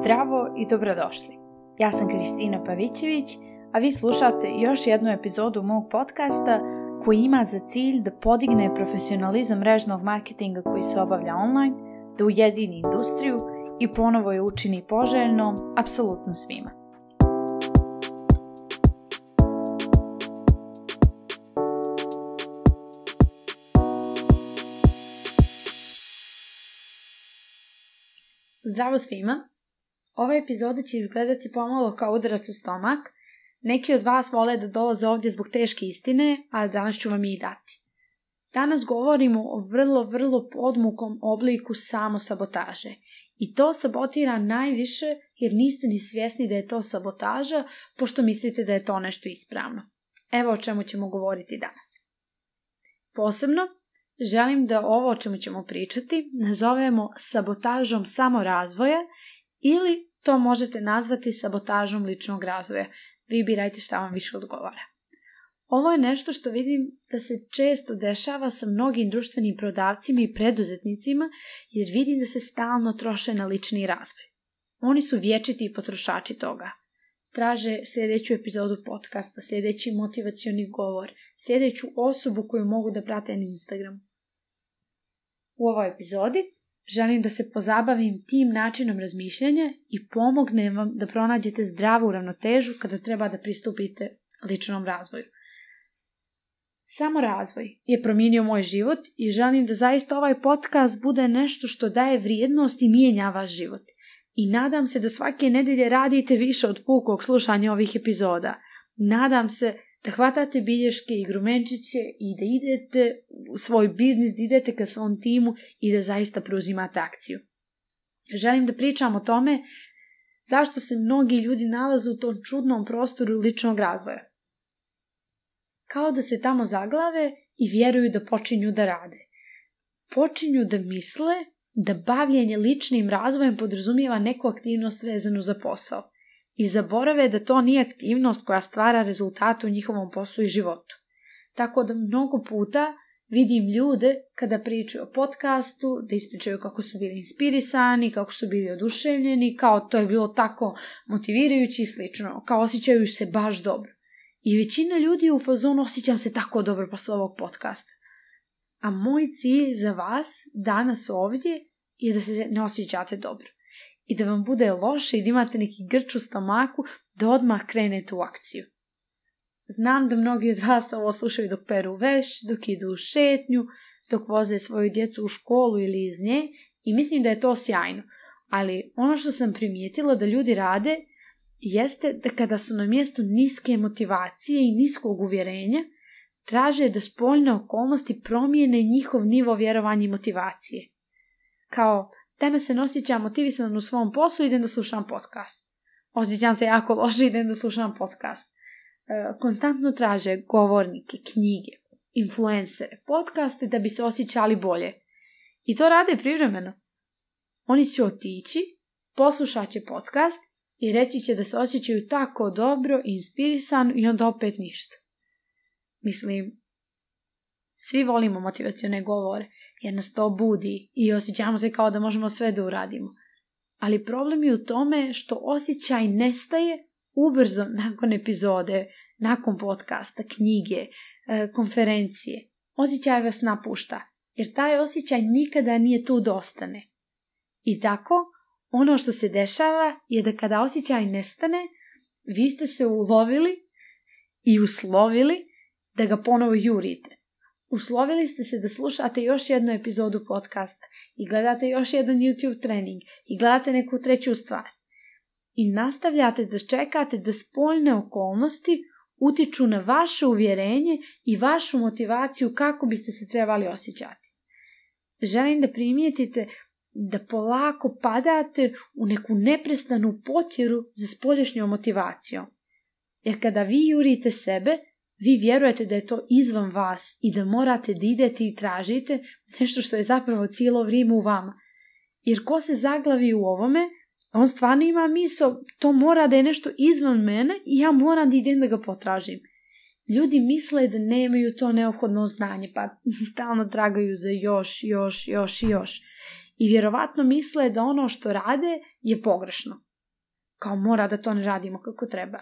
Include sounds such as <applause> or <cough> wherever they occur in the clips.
Zdravo i dobrodošli. Ja sam Kristina Pavićević, a vi slušate još jednu epizodu mog podcasta koji ima za cilj da podigne profesionalizam mrežnog marketinga koji se obavlja online, da ujedini industriju i ponovo je učini poželjnom apsolutno svima. Zdravo svima! Ova epizoda će izgledati pomalo kao udarac u stomak. Neki od vas vole da dolaze ovdje zbog teške istine, a danas ću vam i dati. Danas govorimo o vrlo, vrlo podmukom obliku samosabotaže. I to sabotira najviše jer niste ni svjesni da je to sabotaža, pošto mislite da je to nešto ispravno. Evo o čemu ćemo govoriti danas. Posebno, želim da ovo o čemu ćemo pričati nazovemo sabotažom samorazvoja ili to možete nazvati sabotažom ličnog razvoja. Vi birajte šta vam više odgovara. Ovo je nešto što vidim da se često dešava sa mnogim društvenim prodavcima i preduzetnicima jer vidim da se stalno troše na lični razvoj. Oni su vječiti potrošači toga. Traže sljedeću epizodu podcasta, sljedeći motivacioni govor, sljedeću osobu koju mogu da prate na Instagramu. U ovoj epizodi želim da se pozabavim tim načinom razmišljanja i pomognem vam da pronađete zdravu ravnotežu kada treba da pristupite ličnom razvoju. Samo razvoj je promijenio moj život i želim da zaista ovaj podcast bude nešto što daje vrijednost i mijenja vaš život. I nadam se da svake nedelje radite više od pukog slušanja ovih epizoda. Nadam se da hvatate bilješke i grumenčiće i da idete u svoj biznis, da idete ka svom timu i da zaista preuzimate akciju. Želim da pričam o tome zašto se mnogi ljudi nalaze u tom čudnom prostoru ličnog razvoja. Kao da se tamo zaglave i vjeruju da počinju da rade. Počinju da misle da bavljenje ličnim razvojem podrazumijeva neku aktivnost vezanu za posao i zaborave da to nije aktivnost koja stvara rezultate u njihovom poslu i životu. Tako da mnogo puta vidim ljude kada pričaju o podcastu, da ispričaju kako su bili inspirisani, kako su bili oduševljeni, kao to je bilo tako motivirajući i slično, kao osjećaju se baš dobro. I većina ljudi u fazonu osjećam se tako dobro posle ovog podcasta. A moj cilj za vas danas ovdje je da se ne osjećate dobro i da vam bude loše i da imate neki grč u stomaku, da odmah krenete u akciju. Znam da mnogi od vas ovo slušaju dok peru veš, dok idu u šetnju, dok voze svoju djecu u školu ili iz nje i mislim da je to sjajno. Ali ono što sam primijetila da ljudi rade jeste da kada su na mjestu niske motivacije i niskog uvjerenja, traže da spoljne okolnosti promijene njihov nivo vjerovanja i motivacije. Kao, Danas se ne osjećam motivisan u svom poslu, idem da slušam podcast. Osjećam se jako loše, idem da slušam podcast. E, konstantno traže govornike, knjige, influencere, podcaste da bi se osjećali bolje. I to rade privremeno. Oni će otići, poslušat će podcast i reći će da se osjećaju tako dobro, inspirisano i onda opet ništa. Mislim, svi volimo motivacione govore, jer nas to budi i osjećamo se kao da možemo sve da uradimo. Ali problem je u tome što osjećaj nestaje ubrzo nakon epizode, nakon podcasta, knjige, e, konferencije. Osjećaj vas napušta, jer taj osjećaj nikada nije tu da ostane. I tako, ono što se dešava je da kada osjećaj nestane, vi ste se ulovili i uslovili da ga ponovo jurite. Uslovili ste se da slušate još jednu epizodu podcasta i gledate još jedan YouTube trening i gledate neku treću stvar. I nastavljate da čekate da spoljne okolnosti utiču na vaše uvjerenje i vašu motivaciju kako biste se trebali osjećati. Želim da primijetite da polako padate u neku neprestanu potjeru za spolješnjom motivacijom. Jer kada vi jurite sebe, vi vjerujete da je to izvan vas i da morate da idete i tražite nešto što je zapravo cijelo vrijeme u vama. Jer ko se zaglavi u ovome, on stvarno ima misao, to mora da je nešto izvan mene i ja moram da idem da ga potražim. Ljudi misle da nemaju to neophodno znanje, pa <laughs> stalno tragaju za još, još, još i još. i vjerovatno misle da ono što rade je pogrešno. Kao mora da to ne radimo kako treba.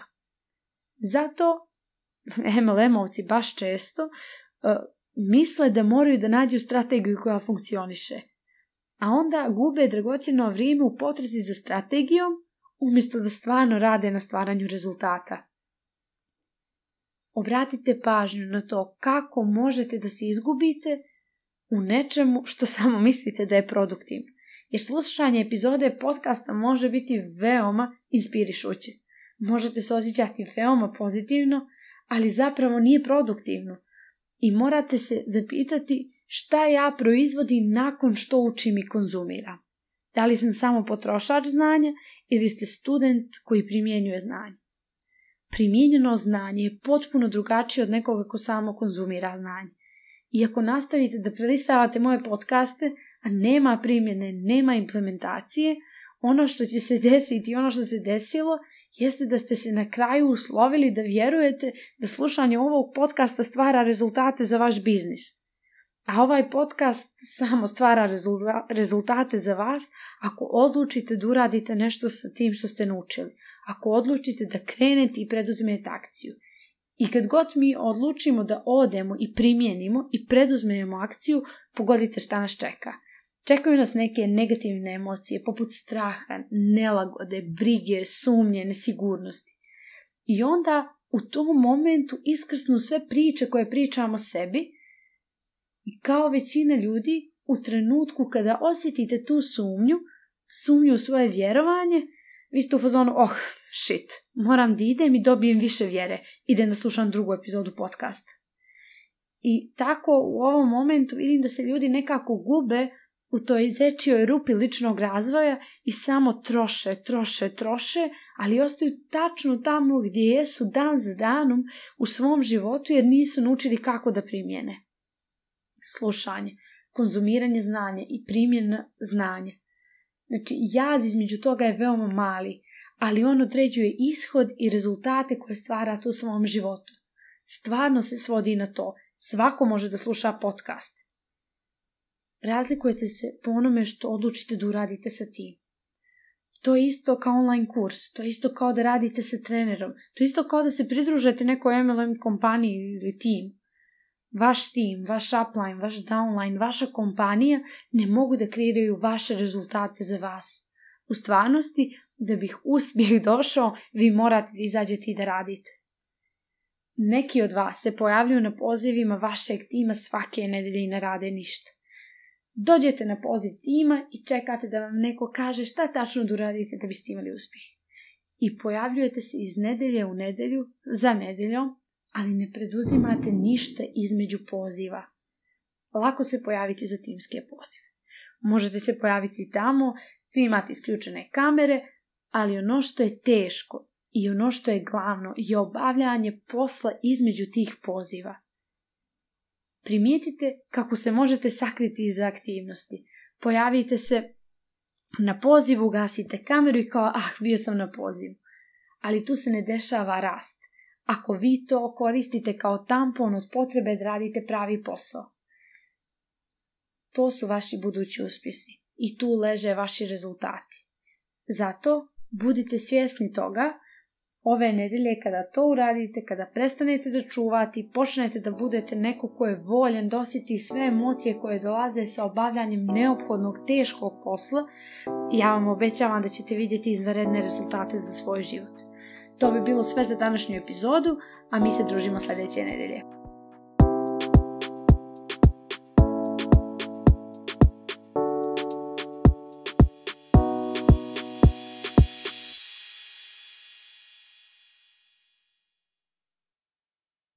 Zato <laughs> MLM-ovci baš često uh, misle da moraju da nađu strategiju koja funkcioniše. A onda gube dragocjeno vrijeme u potrezi za strategijom umjesto da stvarno rade na stvaranju rezultata. Obratite pažnju na to kako možete da se izgubite u nečemu što samo mislite da je produktivno. Jer slušanje epizode podcasta može biti veoma inspirišuće. Možete se osjećati veoma pozitivno, ali zapravo nije produktivno. I morate se zapitati šta ja proizvodim nakon što učim i konzumiram. Da li sam samo potrošač znanja ili ste student koji primjenjuje znanje. Primijenjeno znanje je potpuno drugačije od nekoga ko samo konzumira znanje. I ako nastavite da prelistavate moje podcaste, a nema primjene, nema implementacije, ono što će se desiti, ono što se desilo, jeste da ste se na kraju uslovili da vjerujete da slušanje ovog podcasta stvara rezultate za vaš biznis. A ovaj podcast samo stvara rezultate za vas ako odlučite da uradite nešto sa tim što ste naučili. Ako odlučite da krenete i preduzmete akciju. I kad god mi odlučimo da odemo i primijenimo i preduzmemo akciju, pogodite šta nas čeka. Čekaju nas neke negativne emocije poput straha, nelagode, brige, sumnje, nesigurnosti. I onda u tom momentu iskrsnu sve priče koje pričamo sebi i kao većina ljudi u trenutku kada osjetite tu sumnju, sumnju u svoje vjerovanje, vi ste u fazonu, oh, shit, moram da idem i dobijem više vjere, idem da slušam drugu epizodu podcasta. I tako u ovom momentu vidim da se ljudi nekako gube u toj zečijoj rupi ličnog razvoja i samo troše, troše, troše, ali ostaju tačno tamo gdje jesu dan za danom u svom životu jer nisu naučili kako da primjene. Slušanje, konzumiranje znanja i primjena znanja. Znači, jaz između toga je veoma mali, ali on određuje ishod i rezultate koje stvarate u svom životu. Stvarno se svodi na to. Svako može da sluša podcast. Razlikujete se po onome što odlučite da uradite sa tim. To je isto kao online kurs, to je isto kao da radite sa trenerom, to je isto kao da se pridružete nekoj MLM kompaniji ili tim. Vaš tim, vaš upline, vaš downline, vaša kompanija ne mogu da kreiraju vaše rezultate za vas. U stvarnosti, da bih uspjeh <laughs> došao, vi morate da izađete i da radite. Neki od vas se pojavljuju na pozivima vašeg tima svake nedelje i ne rade ništa. Dođete na poziv tima i čekate da vam neko kaže šta tačno da uradite da biste imali uspjeh. I pojavljujete se iz nedelje u nedelju, za nedeljom, ali ne preduzimate ništa između poziva. Lako se pojaviti za timske pozive. Možete se pojaviti tamo, svi imate isključene kamere, ali ono što je teško i ono što je glavno je obavljanje posla između tih poziva. Primijetite kako se možete sakriti iza aktivnosti. Pojavite se na pozivu, gasite kameru i kao, ah, bio sam na pozivu. Ali tu se ne dešava rast. Ako vi to koristite kao tampon od potrebe da radite pravi posao. To su vaši budući uspisi i tu leže vaši rezultati. Zato budite svjesni toga ove nedelje kada to uradite, kada prestanete da čuvati, počnete da budete neko ko je voljen dositi sve emocije koje dolaze sa obavljanjem neophodnog teškog posla, ja vam obećavam da ćete vidjeti izvanredne rezultate za svoj život. To bi bilo sve za današnju epizodu, a mi se družimo sljedeće nedelje.